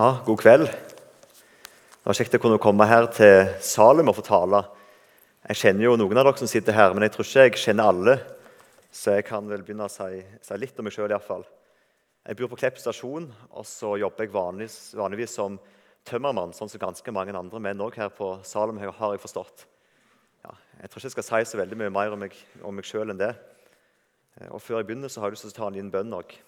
Ja, god kveld. Det var kjekt å kunne komme her til Salem og få tale. Jeg kjenner jo noen av dere som sitter her, men jeg tror ikke jeg kjenner alle. Så jeg kan vel begynne å si, si litt om meg sjøl. Jeg bor på Klepp stasjon, og så jobber jeg vanligvis, vanligvis som tømmermann, sånn som ganske mange andre menn òg her på Salem, har jeg forstått. Ja, jeg tror ikke jeg skal si så veldig mye mer om meg, om meg sjøl enn det. Og Før jeg begynner, så har jeg lyst til å ta en liten bønn òg.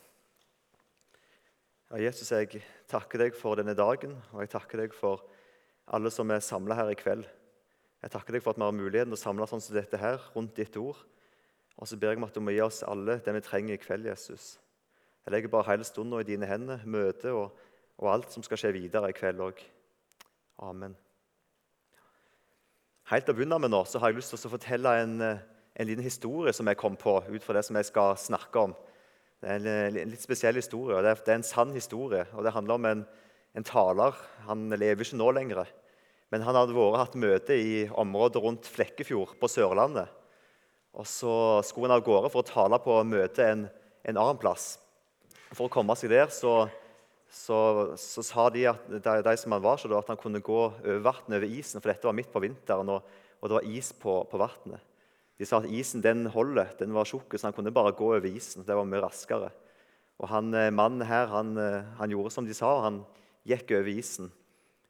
Ja, Jesus, jeg takker deg for denne dagen, og jeg takker deg for alle som er samla her i kveld. Jeg takker deg for at vi har muligheten til å samle sånn som dette her, rundt ditt ord. Og så ber jeg om at du må gi oss alle det vi trenger i kveld, Jesus. Jeg legger bare hele stunden i dine hender, møtet og, og, alt som skal skje videre i kveld òg. Amen. Helt til å begynne med nå så har jeg lyst til å fortelle en, en liten historie som jeg kom på ut fra det som jeg skal snakke om. Det er en, en litt spesiell historie. og det er, en sann historie. og Det handler om en, en, taler. Han lever ikke nå lenger. Men han hadde vært, hatt møte i området rundt Flekkefjord på Sørlandet. Og Så skulle han av gårde for å tale på møte en, en annen plass. For å komme seg der så, så, så sa de, at, de, de som han var, så at han kunne gå over vannet, over isen, for dette var midt på vinteren, og, og det var is på, på vannet. De sa at isen den holder, den var tjukk, så han kunne bare gå over isen. Det var mye raskere. Og han, eh, Mannen her han, eh, han gjorde som de sa, han gikk over isen.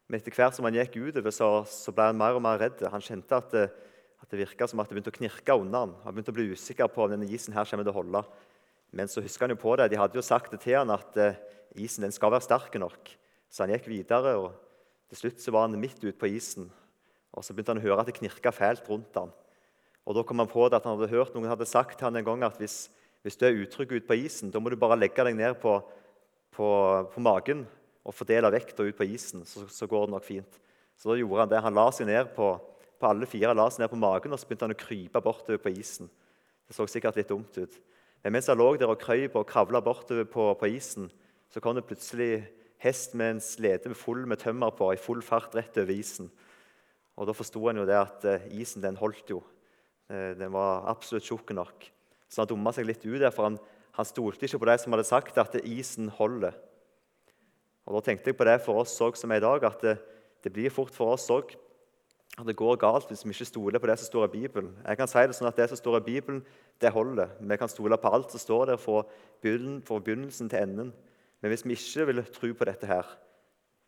Men etter hvert som han gikk utover, så, så ble han mer og mer redd. Han kjente at det, at det virka som at det begynte å knirke under han. Han begynte å bli usikker på om denne isen her kommer til å holde. Men så husker han jo på det. De hadde jo sagt det til han at isen den skal være sterk nok. Så han gikk videre, og til slutt så var han midt ute på isen. Og Så begynte han å høre at det knirka fælt rundt han. Og Da kom han på det at han hadde hørt noen hadde sagt til han en gang at hvis, hvis du er utrygg ute på isen, da må du bare legge deg ned på, på, på magen og fordele vekta ut på isen, så, så, går det nok fint. Så da gjorde han det. Han la seg ned på, på alle fire la seg ned på magen og så begynte han å krype bortover på isen. Det så sikkert litt dumt ut. Men mens han lå der og krøyp og kravla bortover på, på, isen, så kom det plutselig hest med en slede full med tømmer på i full fart rett over isen. Og Da forsto han jo det at eh, isen den holdt jo. Eh, den var absolutt tjukk nok. Så han dumma seg litt ut der, for han, han stolte ikke på de som hadde sagt at isen holder. Og Da tenkte jeg på det for oss òg som er i dag, at det, det blir fort for oss òg at det går galt hvis vi ikke stoler på det som står i Bibelen. Jeg kan si Det sånn at det som står i Bibelen, det holder. Vi kan stole på alt som står der fra begynnelsen til enden. Men hvis vi ikke vil tro på dette her,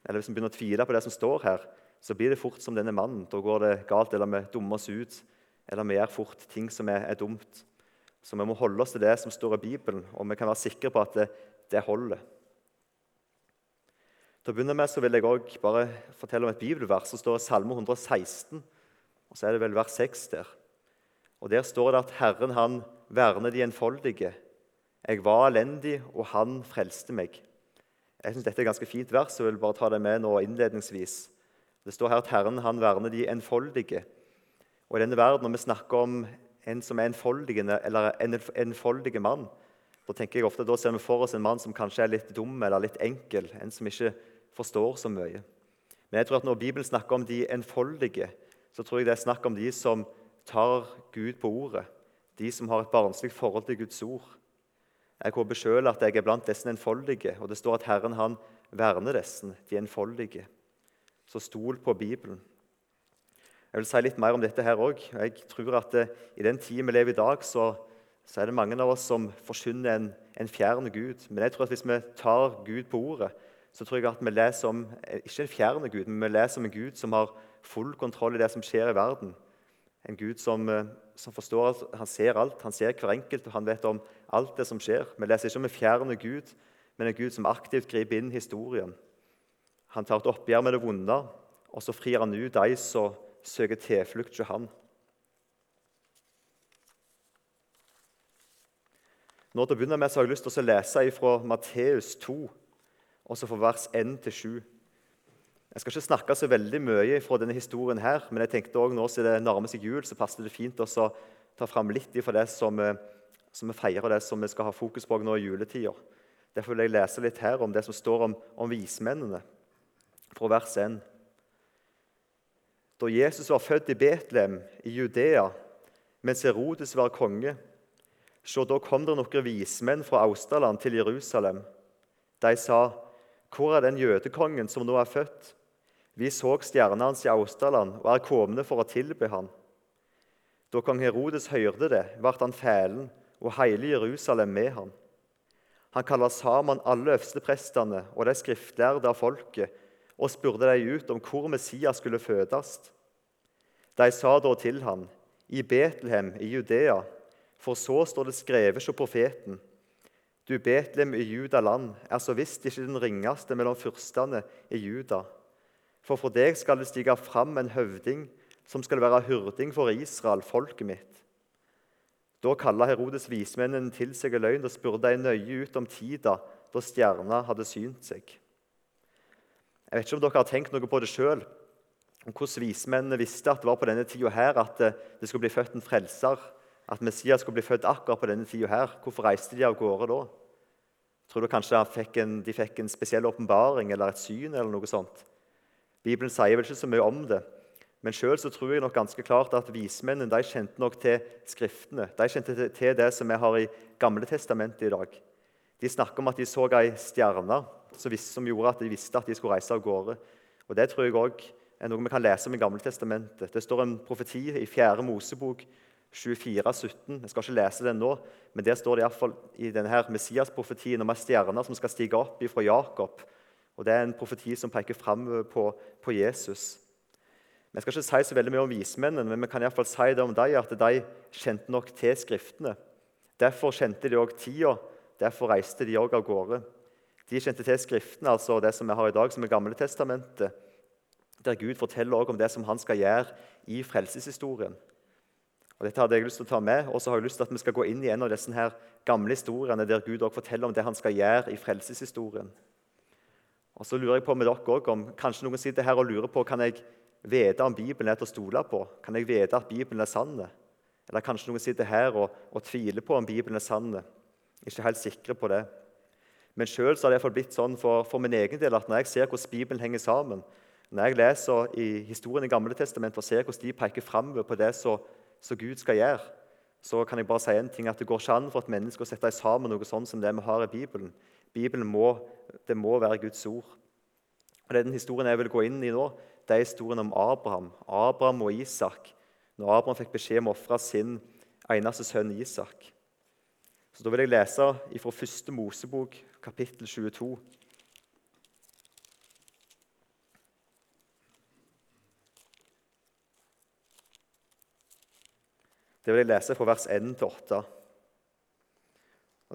eller hvis vi begynner å tvile på det som står her, så blir det fort som denne mannen. Da går det galt, eller vi dummer oss ut eller vi gjør fort ting som er, er, dumt. Så vi må holde oss til det som står i Bibelen, og vi kan være sikre på at det, det holder. Til å begynne med så vil jeg også bare fortelle om et bibelvers som står i Salme 116. og Så er det vel vers 6 der. Og Der står det at Herren han verner de enfoldige. Jeg var elendig, og han frelste meg. Jeg synes Dette er et ganske fint vers, så jeg vil bare ta det med nå innledningsvis. Det står her at Herren han verner de enfoldige. Og i denne verden, Når vi snakker om en som er eller en enfoldig mann, da tenker jeg ofte, da ser vi for oss en mann som kanskje er litt dum eller litt enkel. En som ikke forstår så mye. Men jeg tror at når Bibelen snakker om de enfoldige, så tror jeg det er snakk om de som tar Gud på ordet. De som har et barnslig forhold til Guds ord. Jeg håper sjøl at jeg er blant disse enfoldige, og det står at Herren han verner disse, de enfoldige. Så stol på Bibelen. Jeg vil si litt mer om dette her òg. Jeg tror at det, eh, i den tida vi lever i dag, så, så, er det mange av oss som forsyner en, en fjern Gud. Men jeg tror at hvis vi tar Gud på ordet, så tror jeg at vi leser om eh, ikke en fjern Gud, men vi leser om en Gud som har full kontroll i det som skjer i verden. En Gud som, eh, som forstår at han ser alt, han ser hver enkelt, og han vet om alt det som skjer. Vi leser ikke om en fjern Gud, men en Gud som aktivt griper inn historien. Han tar et oppgjør med det vonde, og så frir han ut de som søker tilflukt hos han. Nå til å begynne med så har jeg lyst til å lese fra Matteus 2, også fra vers 1-7. Jeg skal ikke snakke så veldig mye fra denne historien, her, men jeg tenkte også nå siden det nærmer seg jul, så passer det fint å ta fram litt fra det som, eh, som vi feirer, og det som vi skal ha fokus på nå i juletida. Derfor vil jeg lese litt her om det som står om, om vismennene, fra vers 1 da Jesus var født i Betlehem i Judea, mens Herodes var konge. Så da kom det noen vismenn fra Austerland til Jerusalem. De sa, Hvor er den jødekongen som nå er født? Vi så stjerna hans i Austaland og er komne for å tilbe han. Da kong Herodes hørte det, ble han fælen, og hele Jerusalem med han. Han kalte sammen alle øversteprestene og de skriftlærde av folket og spurte de ut om hvor Messias skulle fødes. De sa da til ham, i Betlehem i Judea, for så står det skrevet hos profeten. Du Betlehem i Judaland er så visst ikke den ringeste mellom fyrstene i Juda. For for deg skal det stige fram en høvding som skal være hyrding for Israel, folket mitt. Da kalla Herodes vismennene til seg i løgn og spurte de nøye ut om tida da stjerna hadde synt seg. Jeg vet ikke om dere har tenkt noe på det sjøl, om hvordan vismennene visste at det var på denne tida her at det skulle bli født en frelser, at Messias skulle bli født akkurat på denne tida her. Hvorfor reiste de av gårde da? Tror du kanskje fikk en, de fikk en spesiell åpenbaring eller et syn? eller noe sånt? Bibelen sier vel ikke så mye om det. Men sjøl tror jeg nok ganske klart at vismennene de kjente nok til Skriftene. De kjente til det som vi har i Gamle testamentet i dag. De snakker om at de så ei stjerne som gjorde at de visste at de skulle reise av gårde. Og Det tror jeg òg er noe vi kan lese om i Gammeltestamentet. Det står en profeti i 4. Mosebok 24, 17. Jeg skal ikke lese den nå, men der står det i, i denne Messias-profetien om ei stjerne som skal stige opp fra Jakob. Og Det er en profeti som peker fram på, på Jesus. Vi skal ikke si så veldig mye om vismennene, men vi kan i fall si det om dem, at de kjente nok til Skriftene. Derfor kjente de òg tida, derfor reiste de òg av gårde. De kjente til Skriftene, altså det som vi har i dag, som er Gamle testamentet, der Gud forteller også om det som han skal gjøre i frelseshistorien. Og Dette hadde jeg lyst til å ta med, og så har jeg lyst til at vi skal gå inn i en av disse her gamle historiene der Gud også forteller om det han skal gjøre i frelseshistorien. Og så lurer jeg på med dere også, om Kanskje noen sitter her og lurer på kan jeg vite om Bibelen er til å stole på. Kan jeg vite at Bibelen er sann? Eller kanskje noen sitter her og, og tviler på om Bibelen er sann. Ikke helt sikre på det. Men sjøl har det blitt sånn for, for, min egen del at når jeg ser hvordan Bibelen henger sammen, når jeg leser i historien i Gamle Testament og ser hvordan de peker framover på det som Gud skal gjøre, så kan jeg bare si en ting, at det går ikke an for et menneske å sette sammen noe sånt som det vi har i Bibelen. Bibelen må, det må være Guds ord. Og Det er Den historien jeg vil gå inn i nå, det er historien om Abraham. Abraham og Isak. Når Abraham fikk beskjed om å ofre sin eneste sønn Isak. Så Da vil jeg lese fra første Mosebok, kapittel 22. Det vil jeg lese fra vers 1 til 8.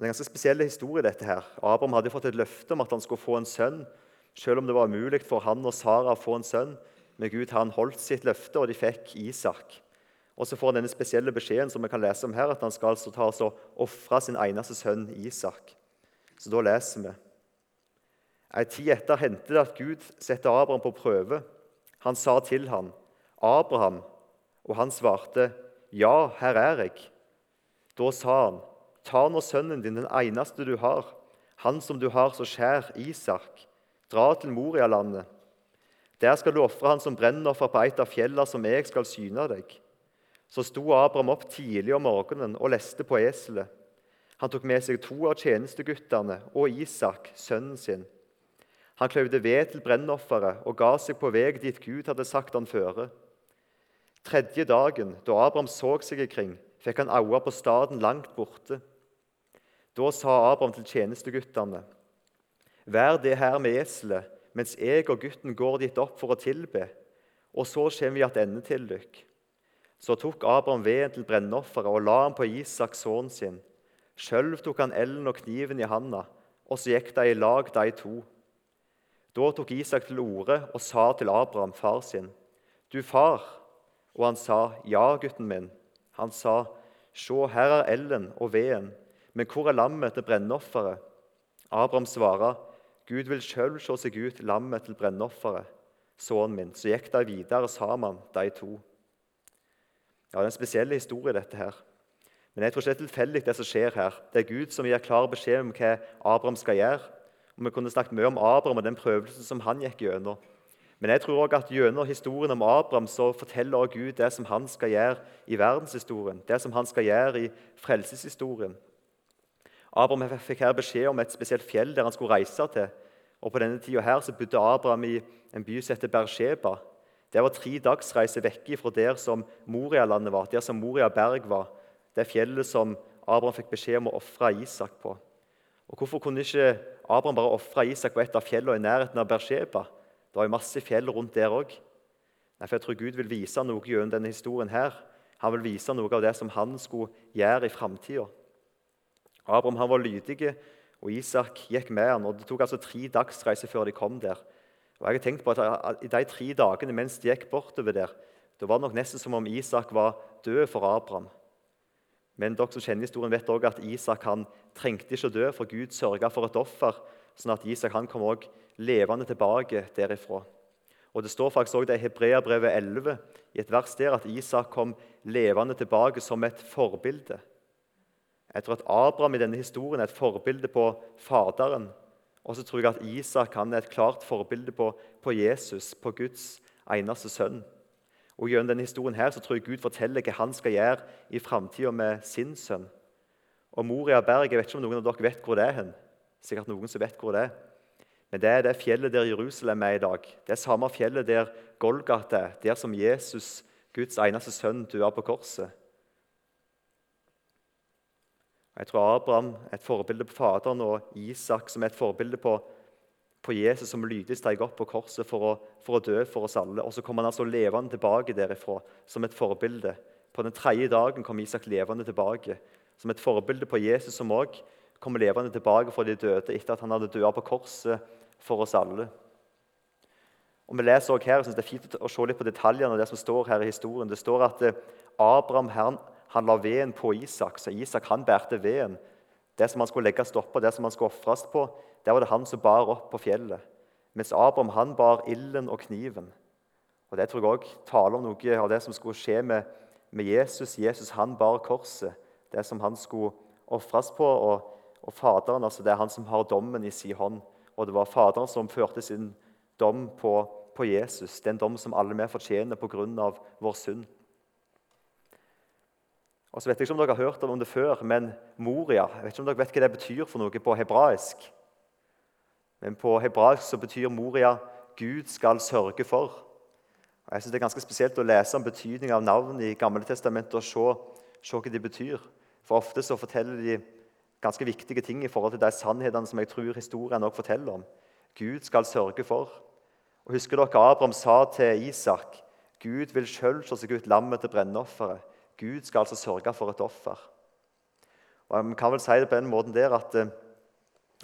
Det er en ganske spesiell historie. dette her. Abraham hadde fått et løfte om at han skulle få en sønn, selv om det var umulig for han og Sara å få en sønn. Men Gud han holdt sitt løfte, og de fikk Isak. Og så får han denne spesielle beskjeden som vi kan lese om her, at han skal altså ta og ofre sin eneste sønn Isak. Så da leser vi. Ei tid etter hendte det at Gud satte Abraham på prøve. Han sa til ham, 'Abraham', og han svarte, 'Ja, her er jeg.' Da sa han, 'Ta nå sønnen din, den eneste du har, han som du har så kjær, Isak.' 'Dra til Morialandet. Der skal du ofre han som brennoffer på et av fjellene som jeg skal syne deg.' Så sto Abraham opp tidlig om morgenen og leste på eselet. Han tok med seg to av tjenesteguttene og Isak, sønnen sin. Han kløyvde ved til brennofferet og ga seg på vei dit Gud hadde sagt han føre. Tredje dagen, da Abraham så seg ikring, fikk han øye på staden langt borte. Da sa Abraham til tjenesteguttene.: Vær det her med eselet, mens jeg og gutten går dit opp for å tilbe, og så kommer vi attende til dykk. Så tok Abraham veden til brennofferet og la han på Isak, sønn sin. Sjøl tok han ellen og kniven i handa, og så gikk de i lag, de to. Da tok Isak til orde og sa til Abraham, far sin, Du far, og han sa, 'Ja, gutten min.' Han sa, Sjå, her er ellen og veden, men hvor er lammet til brennofferet?' Abraham svarer, 'Gud vil sjøl se seg ut lammet til brennofferet, sønnen min.' Så gikk de videre sammen, de to. Ja, Det er en spesiell historie, dette her. Men jeg tror ikke det er tilfeldig, det som skjer her. Det er Gud som gir klar beskjed om hva Abraham skal gjøre. Og Vi kunne snakket mye om Abraham og den prøvelsen som han gikk gjennom. Men jeg tror også at gjennom historien om Abraham så forteller også Gud det som han skal gjøre i verdenshistorien, det som han skal gjøre i frelseshistorien. Abraham fikk her beskjed om et spesielt fjell der han skulle reise til. Og På denne tida her så bodde Abraham i en by som heter Bersheba. Det var tre dagsreiser vekke fra der som Morialandet var, der som Moria berg var. Det fjellet som Abraham fikk beskjed om å ofre Isak på. Og Hvorfor kunne ikke Abraham bare ofre Isak på et av fjellene i nærheten av Bersheba? Det var jo masse fjell rundt der òg. Jeg tror Gud vil vise noe gjennom denne historien. her. Han vil vise noe av det som han skulle gjøre i framtida. Abraham var lydig, og Isak gikk med han. og Det tok altså tre dagsreiser før de kom der. Og jeg har tenkt på at I de tre dagene mens de gikk bortover der, det var nok nesten som om Isak var død for Abraham. Men dere som kjenner historien vet også at Isak han trengte ikke å dø, for Gud sørga for et offer, sånn at Isak han kom også levende tilbake derifra. Og Det står faktisk også i Hebreabrevet 11 i et vers der at Isak kom levende tilbake som et forbilde. Jeg tror at Abraham i denne historien er et forbilde på Faderen. Og så tror jeg at Isak han er et klart forbilde på, på Jesus, på Guds eneste sønn. Og Gjennom denne historien her så tror jeg Gud forteller hva han skal gjøre i framtida med sin sønn. Og Moria berg, jeg vet ikke om noen av dere vet hvor det er hen. Sikkert noen som vet hvor det er. Men det er det fjellet der Jerusalem er i dag. Det er samme fjellet der Golgata er, der som Jesus, Guds eneste sønn, døde på korset. Jeg tror Abraham er et forbilde på Faderen, og Isak som er et forbilde på, på Jesus, som lydig steg opp på korset for å, for å, dø for oss alle. Og så kom han altså levende tilbake derifra som et forbilde. På den tredje dagen kom Isak levende tilbake som et forbilde på Jesus, som òg kom levende tilbake fra de døde etter at han hadde dødd på korset for oss alle. Og Vi leser også her, jeg synes Det er fint å se litt på detaljene og det som står her i historien. Det står at eh, Abraham han, han la veden på Isak, så Isak han bærte veden. Det som han skulle legges oppå, det som han skulle ofres på, det var det han som bar opp på fjellet. Mens Abraham han bar ilden og kniven. Og Det tror jeg også taler om noe av det som skulle skje med, med Jesus. Jesus han bar korset, det som han skulle ofres på. Og, og Faderen altså det er han som har dommen i sin hånd. Og det var Faderen som førte sin dom på, på Jesus. Den dom som alle vi fortjener pga. vår synd. Og så vet jeg ikke om dere har hørt om det før, men Moria jeg vet ikke om dere vet hva det betyr for noe på hebraisk. Men på hebraisk så betyr Moria 'Gud skal sørge for'. Og jeg synes Det er ganske spesielt å lese om betydning av navn i Gamle testamentet og se, se hva de betyr. For ofte så forteller de ganske viktige ting i forhold til de sannhetene som jeg tror historien også forteller om. Gud skal sørge for. Og Husker dere Abraham sa til Isak Gud vil sjøl se seg ut lammet til brennofferet. Gud skal altså sørge for et offer. Og Man kan vel si det på den måten der at, eh,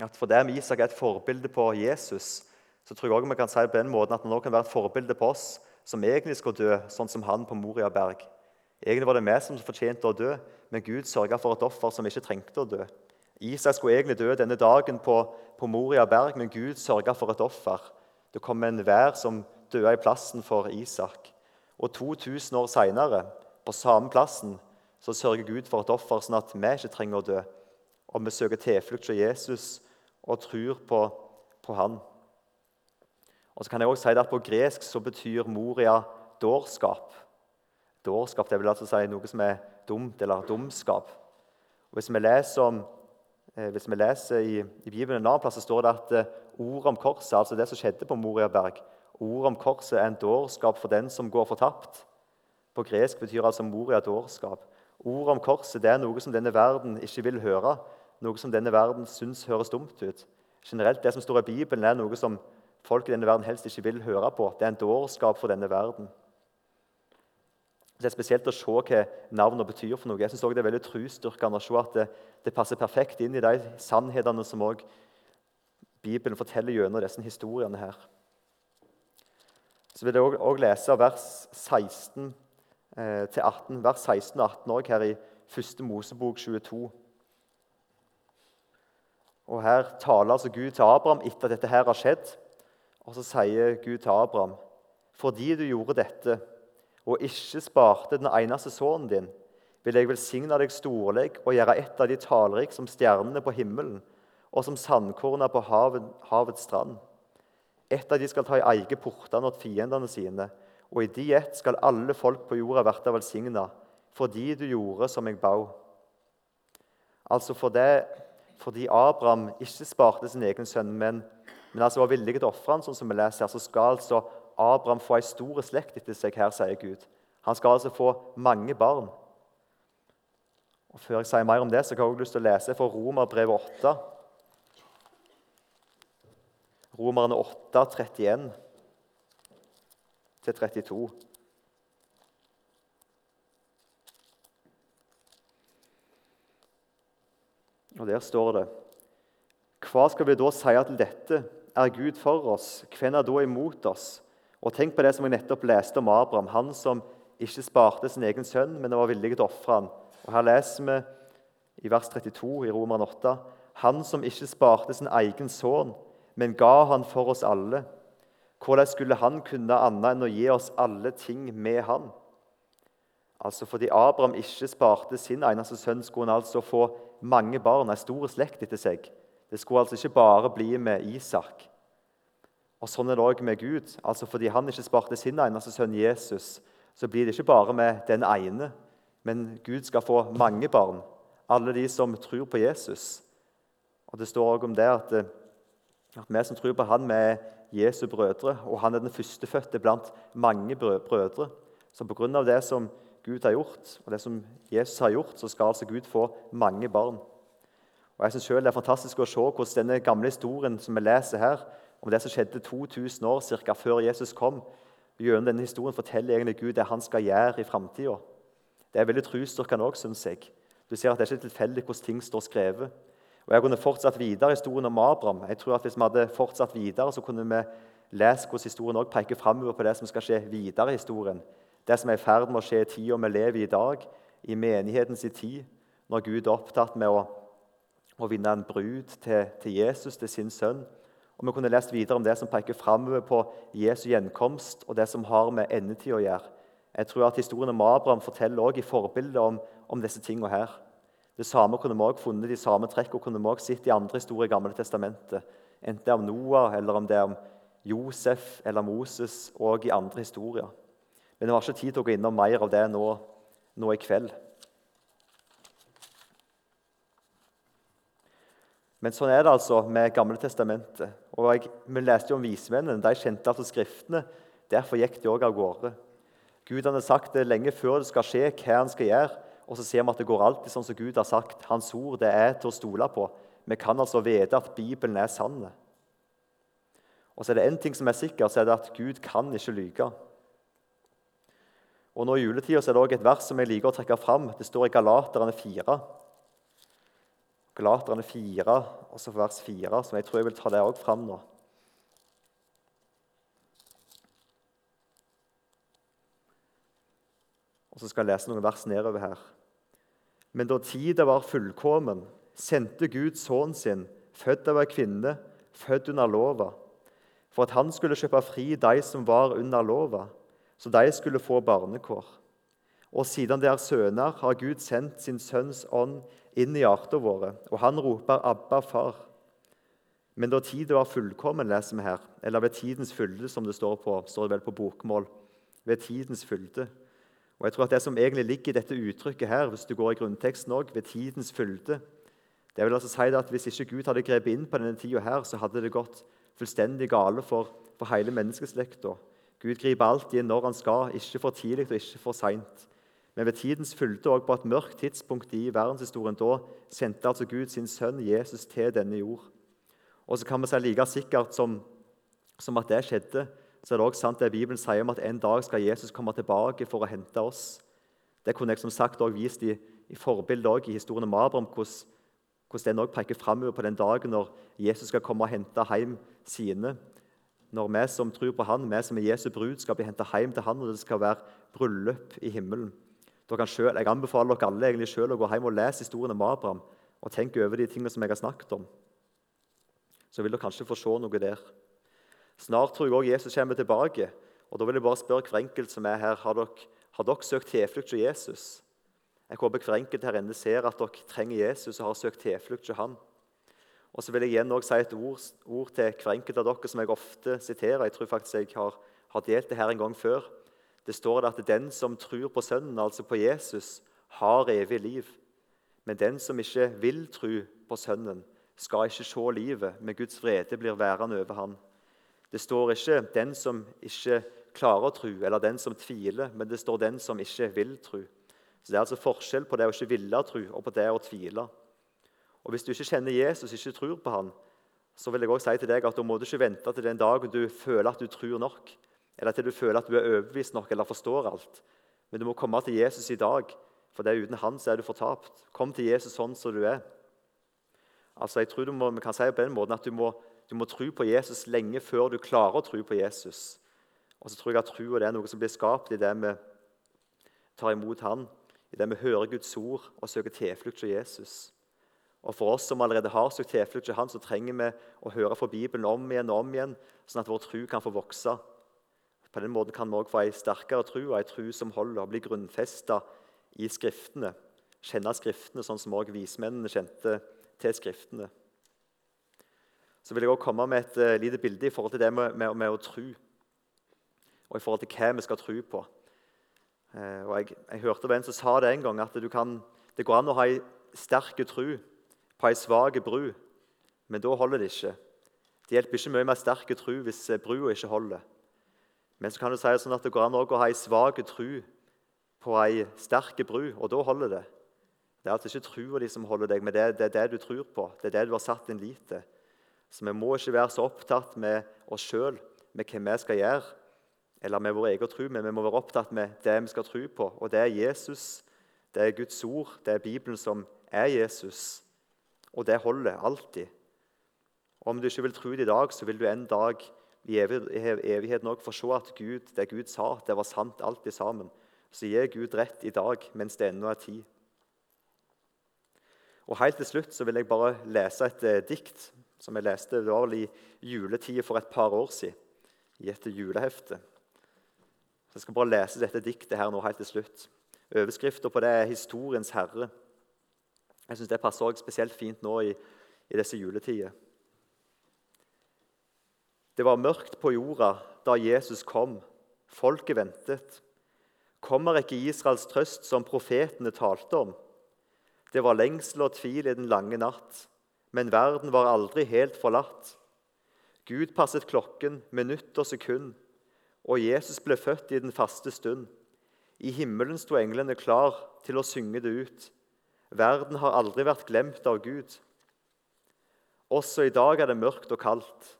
at for det Isak er et forbilde på Jesus, så tror jeg også vi kan si det på den måten at han også kan være et forbilde på oss som egentlig skal dø, sånn som han på Moria berg. Egentlig var det vi som fortjente å dø, men Gud sørga for et offer som ikke trengte å dø. Isak skulle egentlig dø denne dagen på, på Moria berg, men Gud sørga for et offer. Det kom en vær som døde i plassen for Isak. Og 2000 år seinere, på samme plassen, så sørger Gud for et offer, sånn at vi ikke trenger å dø. Og vi søker tilflukt hos Jesus og tror på, på Han. Og så kan jeg også si at På gresk så betyr Moria dårskap. Dårskap det vil altså si noe som er dumt, eller dumskap. Og Hvis vi leser om Eh, hvis vi leser i, i Bibelen en annen plass, så står det at eh, ordet om korset, altså det som skjedde på Moriaberg, ordet om korset er en dårskap for den som går fortapt. På gresk betyr altså Moria dårskap. Ordet om korset det er noe som denne verden ikke vil høre, noe som denne verden syns høres dumt ut. Generelt, Det som står i Bibelen, er noe som folk i denne verden helst ikke vil høre på. Det er en dårskap for denne verden. Det er spesielt å se hva navnene betyr. for noe. Jeg synes også Det er veldig trosstyrkende å se at det, det, passer perfekt inn i de sannhetene som også Bibelen forteller gjennom disse historiene. her. Så vil jeg også lese vers 16 eh, til 18, vers 16 og 18 òg, her i 1. Mosebok 22. Og Her taler altså Gud til Abraham etter at dette her har skjedd. Og så sier Gud til Abraham.: Fordi du gjorde dette og ikke sparte den eneste sønnen din, vil jeg velsigne deg storlig og gjøre et av de tallrike som stjernene på himmelen og som sandkorna på havet, havets strand. Et av de skal ta i eie portene åt fiendene sine, og i de ett skal alle folk på jorda verte velsigna, fordi du gjorde som jeg ba. Altså for det, fordi Abraham ikke sparte sin egen sønn, men, men altså var villig til å ofre sånn som vi leser her, så skal altså Abraham få ei stor slekt etter seg her, sier Gud. Han skal altså få mange barn. Og Før jeg sier mer om det, så har jeg også lyst til å lese fra Romerbrevet 8. Romerne 8, 31 til 32. Og Der står det Hva skal vi da si til dette? Er Gud for oss? Hvem er da imot oss? Og Tenk på det som jeg nettopp leste om Abraham, han som ikke sparte sin egen sønn, men var villig til å ofre han. Og Her leser vi i vers 32 i Roman 8.: Han som ikke sparte sin egen sønn, men ga han for oss alle. Hvordan skulle han kunne annet enn å gi oss alle ting med han? Altså Fordi Abraham ikke sparte sin eneste sønn, skulle han altså få mange barn, ei stor slekt etter seg. Det skulle altså ikke bare bli med Isak. Og Sånn er det òg med Gud. Altså Fordi han ikke sparte sin eneste sønn Jesus, så blir det ikke bare med den ene, men Gud skal få mange barn. Alle de som tror på Jesus. Og Det står òg om det at, at, vi som tror på han, vi er Jesu brødre, og han er den førstefødte blant mange brødre. Så pga. det som Gud har gjort, og det som Jesus har gjort, så skal altså Gud få mange barn. Og jeg synes selv Det er fantastisk å se hvordan denne gamle historien som vi leser her, om det som skjedde 2000 år cirka, før Jesus kom, gjennom denne historien forteller egentlig Gud det han skal gjøre i framtida. Det er veldig trosstyrkende òg, syns jeg. Du ser at Det er ikke tilfeldig hvordan ting står skrevet. Og Jeg kunne fortsatt videre historien om Abraham. Jeg tror at Hvis vi hadde fortsatt videre, så kunne vi lese hvordan historien også peker framover på det som skal skje videre i historien. Det som er i ferd med å skje i tida vi lever i i dag, i menighetens tid, når Gud er opptatt med å, å vinne en brud til, til, Jesus, til sin sønn. Og Vi kunne lest videre om det som peker framover på Jesu gjenkomst, og det som har med endetid å gjøre. Jeg tror at Historien om Abraham forteller også i forbildet om, om disse tingene her. Det samme kunne vi også funnet, De samme trekkene kunne vi også sett i andre historier i Gamle testamentet. Enten det er om Noah, eller om det er om Josef eller Moses, og i andre historier. Men jeg har ikke tid til å gå innom mer av det nå, nå i kveld. Men sånn er det altså med Gamle testamentet. Og jeg, Vi leste jo om vismennene. De kjente altså Skriftene. Derfor gikk de òg av gårde. Gud hadde sagt det lenge før det skal skje, hva han skal gjøre. Og så ser vi at det går alltid sånn som Gud har sagt. Hans ord det er til å stole på. Vi kan altså vite at Bibelen er sann. Og så er det én ting som er sikker, så er det at Gud kan ikke lyge. Og nå I juletida er det også et vers som jeg liker å trekke fram. Det står i Galaterne 4. Galaterne 4, også vers 4, som jeg tror jeg vil ta det også fram nå. Og så skal jeg lese noen vers nedover her. Men da tida var fullkommen, sendte Gud sønnen sin, født av ei kvinne, født under lova, for at han skulle kjøpe fri de som var under lova så de skulle få barnekår. Og siden de er sønner, har Gud sendt sin sønns ånd inn i hjertene våre, og han roper 'Abba, far'. Men da tiden var fullkommen, leser vi her, eller ved tidens fylde, som det står på, står det vel på bokmål. Ved tidens fylde. Og jeg tror at Det som egentlig ligger i dette uttrykket her, hvis du går i grunnteksten også, ved tidens fylde, det vil altså si at Hvis ikke Gud hadde grepet inn på denne tida, her, så hadde det gått fullstendig gale for, for hele menneskeslekta. Gud griper alltid inn når han skal, ikke for tidlig og ikke for seint. Men ved tidens fylde og på et mørkt tidspunkt i verdenshistorien da sendte altså Gud sin sønn Jesus til denne jord. Og så kan vi si like sikkert som, som at det skjedde, så er det også sant det Bibelen sier om at en dag skal Jesus komme tilbake for å hente oss. Det kunne jeg som sagt også vist i, i forbildet i historien om Abraham, hvordan, hvordan den også peker framover på den dagen når Jesus skal komme og hente hjem sine når vi som tror på han, vi som er Jesu brud, skal bli henta hjem til han, og det skal være bryllup i himmelen. Selv, jeg anbefaler dere alle egentlig selv å gå hjem og lese historien om Abraham og tenke over de tingene som jeg har snakket om. Så vil dere kanskje få se noe der. Snart tror jeg også Jesus kommer tilbake. og Da vil jeg bare spørre hver enkelt som er her, har dere, har dere søkt tilflukt hos Jesus? Jeg håper hver enkelt her inne ser at dere trenger Jesus og har søkt tilflukt hos han. Og så vil jeg igjen også si et ord, ord, til hver enkelt av dere som jeg ofte siterer. Jeg tror faktisk jeg har, har delt det her en gang før. Det står at den som tror på Sønnen, altså på Jesus, har evig liv. Men den som ikke vil tro på Sønnen, skal ikke se livet, men Guds vrede blir værende over han. Det står ikke 'den som ikke klarer å tro', eller 'den som tviler', men det står 'den som ikke vil tro'. Så Det er altså forskjell på det å ikke ville tro og på det å tvile. Og Hvis du ikke kjenner Jesus, ikke tror på han, så vil jeg også si til deg at da må du ikke vente til den dagen du føler at du tror nok, eller til du føler at du er overbevist nok eller forstår alt. Men du må komme til Jesus i dag, for det er uten han så er du fortapt. Kom til Jesus sånn som du er. Altså, jeg tror du må, Vi kan si på den måten at du må, du må tro på Jesus lenge før du klarer å tro på Jesus. Og så tror jeg at troa er noe som blir skapt i det vi tar imot Han, i det vi hører Guds ord og søker tilflukt til Jesus. Og For oss som allerede har søkt tilflukt til Han, så trenger vi å høre fra Bibelen om igjen og om igjen, sånn at vår tro kan få vokse. På den måten kan vi også få en sterkere tro, en tro som holder og blir grunnfesta i Skriftene. Kjenne Skriftene sånn som også vismennene kjente til Skriftene. Så vil jeg også komme med et uh, lite bilde i forhold til det med, med, med, å tro. Og i forhold til hva vi skal tro på. Uh, og jeg, jeg, hørte en som sa det en gang, at kan, det går an å ha en sterk tro på en svak bru, men da holder det ikke. Det hjelper ikke mye med sterk tro hvis eh, brua ikke holder. Men så kan du si sånn at det går an å ha en svak tro på ei sterk bru, og da holder det. Det er altså ikke trua di som holder deg, men det, det, er det du tror på. Det er det du har satt din lit til. Så vi må ikke være så opptatt med oss sjøl, med hva vi skal gjøre, eller med vår egen tro, men vi må være opptatt med det vi skal tro på. Og det er Jesus, det er Guds ord, det er Bibelen som er Jesus. Og det holder alltid. Om du ikke vil tro det i dag, så vil du en dag i evigheten òg få se at Gud, det Gud sa, det var sant alltid sammen. Så gi Gud rett i dag mens det ennå er tid. Og Helt til slutt så vil jeg bare lese et eh, dikt som jeg leste det var vel i juletida for et par år siden. I et julehefte. Så Jeg skal bare lese dette diktet her nå helt til slutt. Overskrifta på det er 'Historiens herre'. Jeg syns det passer også spesielt fint nå i, i disse juletider. Det var mørkt på jorda da Jesus kom. Folket ventet. Kommer ikke Israels trøst som profetene talte om? Det var lengsel og tvil i den lange natt, men verden var aldri helt forlatt. Gud passet klokken, minutt og sekund, og Jesus ble født i den faste stund. I himmelen sto englene klar til å synge det ut. Verden har aldri vært glemt av Gud. Også i dag er det mørkt og kaldt,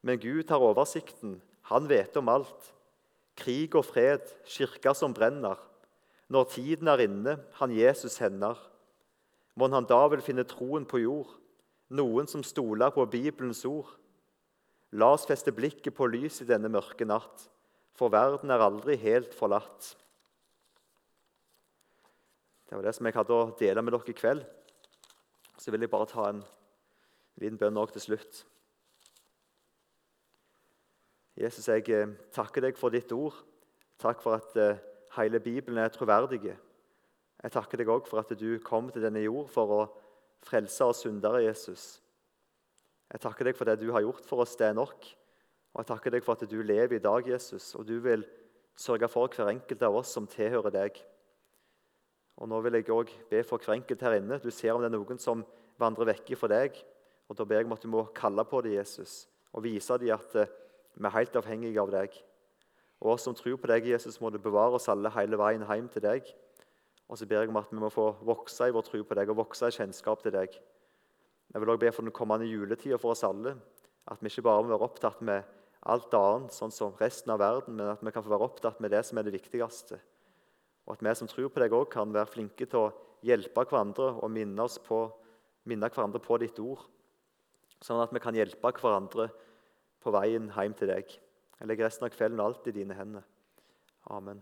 men Gud har oversikten. Han vet om alt. Krig og fred, kirka som brenner. Når tiden er inne, han Jesus hender. Mon han da vil finne troen på jord, noen som stoler på Bibelens ord? La oss feste blikket på lys i denne mørke natt, for verden er aldri helt forlatt. Det var det som jeg hadde å dele med dere i kveld. Så vil jeg bare ta en liten bønn òg til slutt. Jesus, jeg eh, takker deg for ditt ord. Takk for at eh, hele Bibelen er troverdig. Jeg takker deg òg for at du kom til denne jord for å frelse og syndere, Jesus. Jeg takker deg for det du har gjort for oss, det er nok. Og jeg takker deg for at du lever i dag, Jesus, og du vil sørge for hver enkelt av oss som tilhører deg. Og Nå vil jeg òg be for hver enkelt her inne. Du ser om det er noen som vandrer vekk fra deg. Og Da ber jeg om at du må kalle på dem, Jesus, og vise dem at eh, vi er helt avhengige av deg. Og oss som tror på deg, Jesus, må du bevare oss alle hele veien hjem til deg. Og så ber jeg om at vi må få vokse i vår tro på deg og vokse i kjennskap til deg. Jeg vil også be for den kommende juletida for oss alle. At vi ikke bare må være opptatt med alt annet, sånn som resten av verden, men at vi kan få være opptatt med det som er det viktigste. Og at vi som tror på deg, òg kan være flinke til å hjelpe hverandre og minne, på, minne hverandre på ditt ord. Sånn at vi kan hjelpe hverandre på veien hjem til deg. Jeg legger resten av kvelden alt i dine hender. Amen.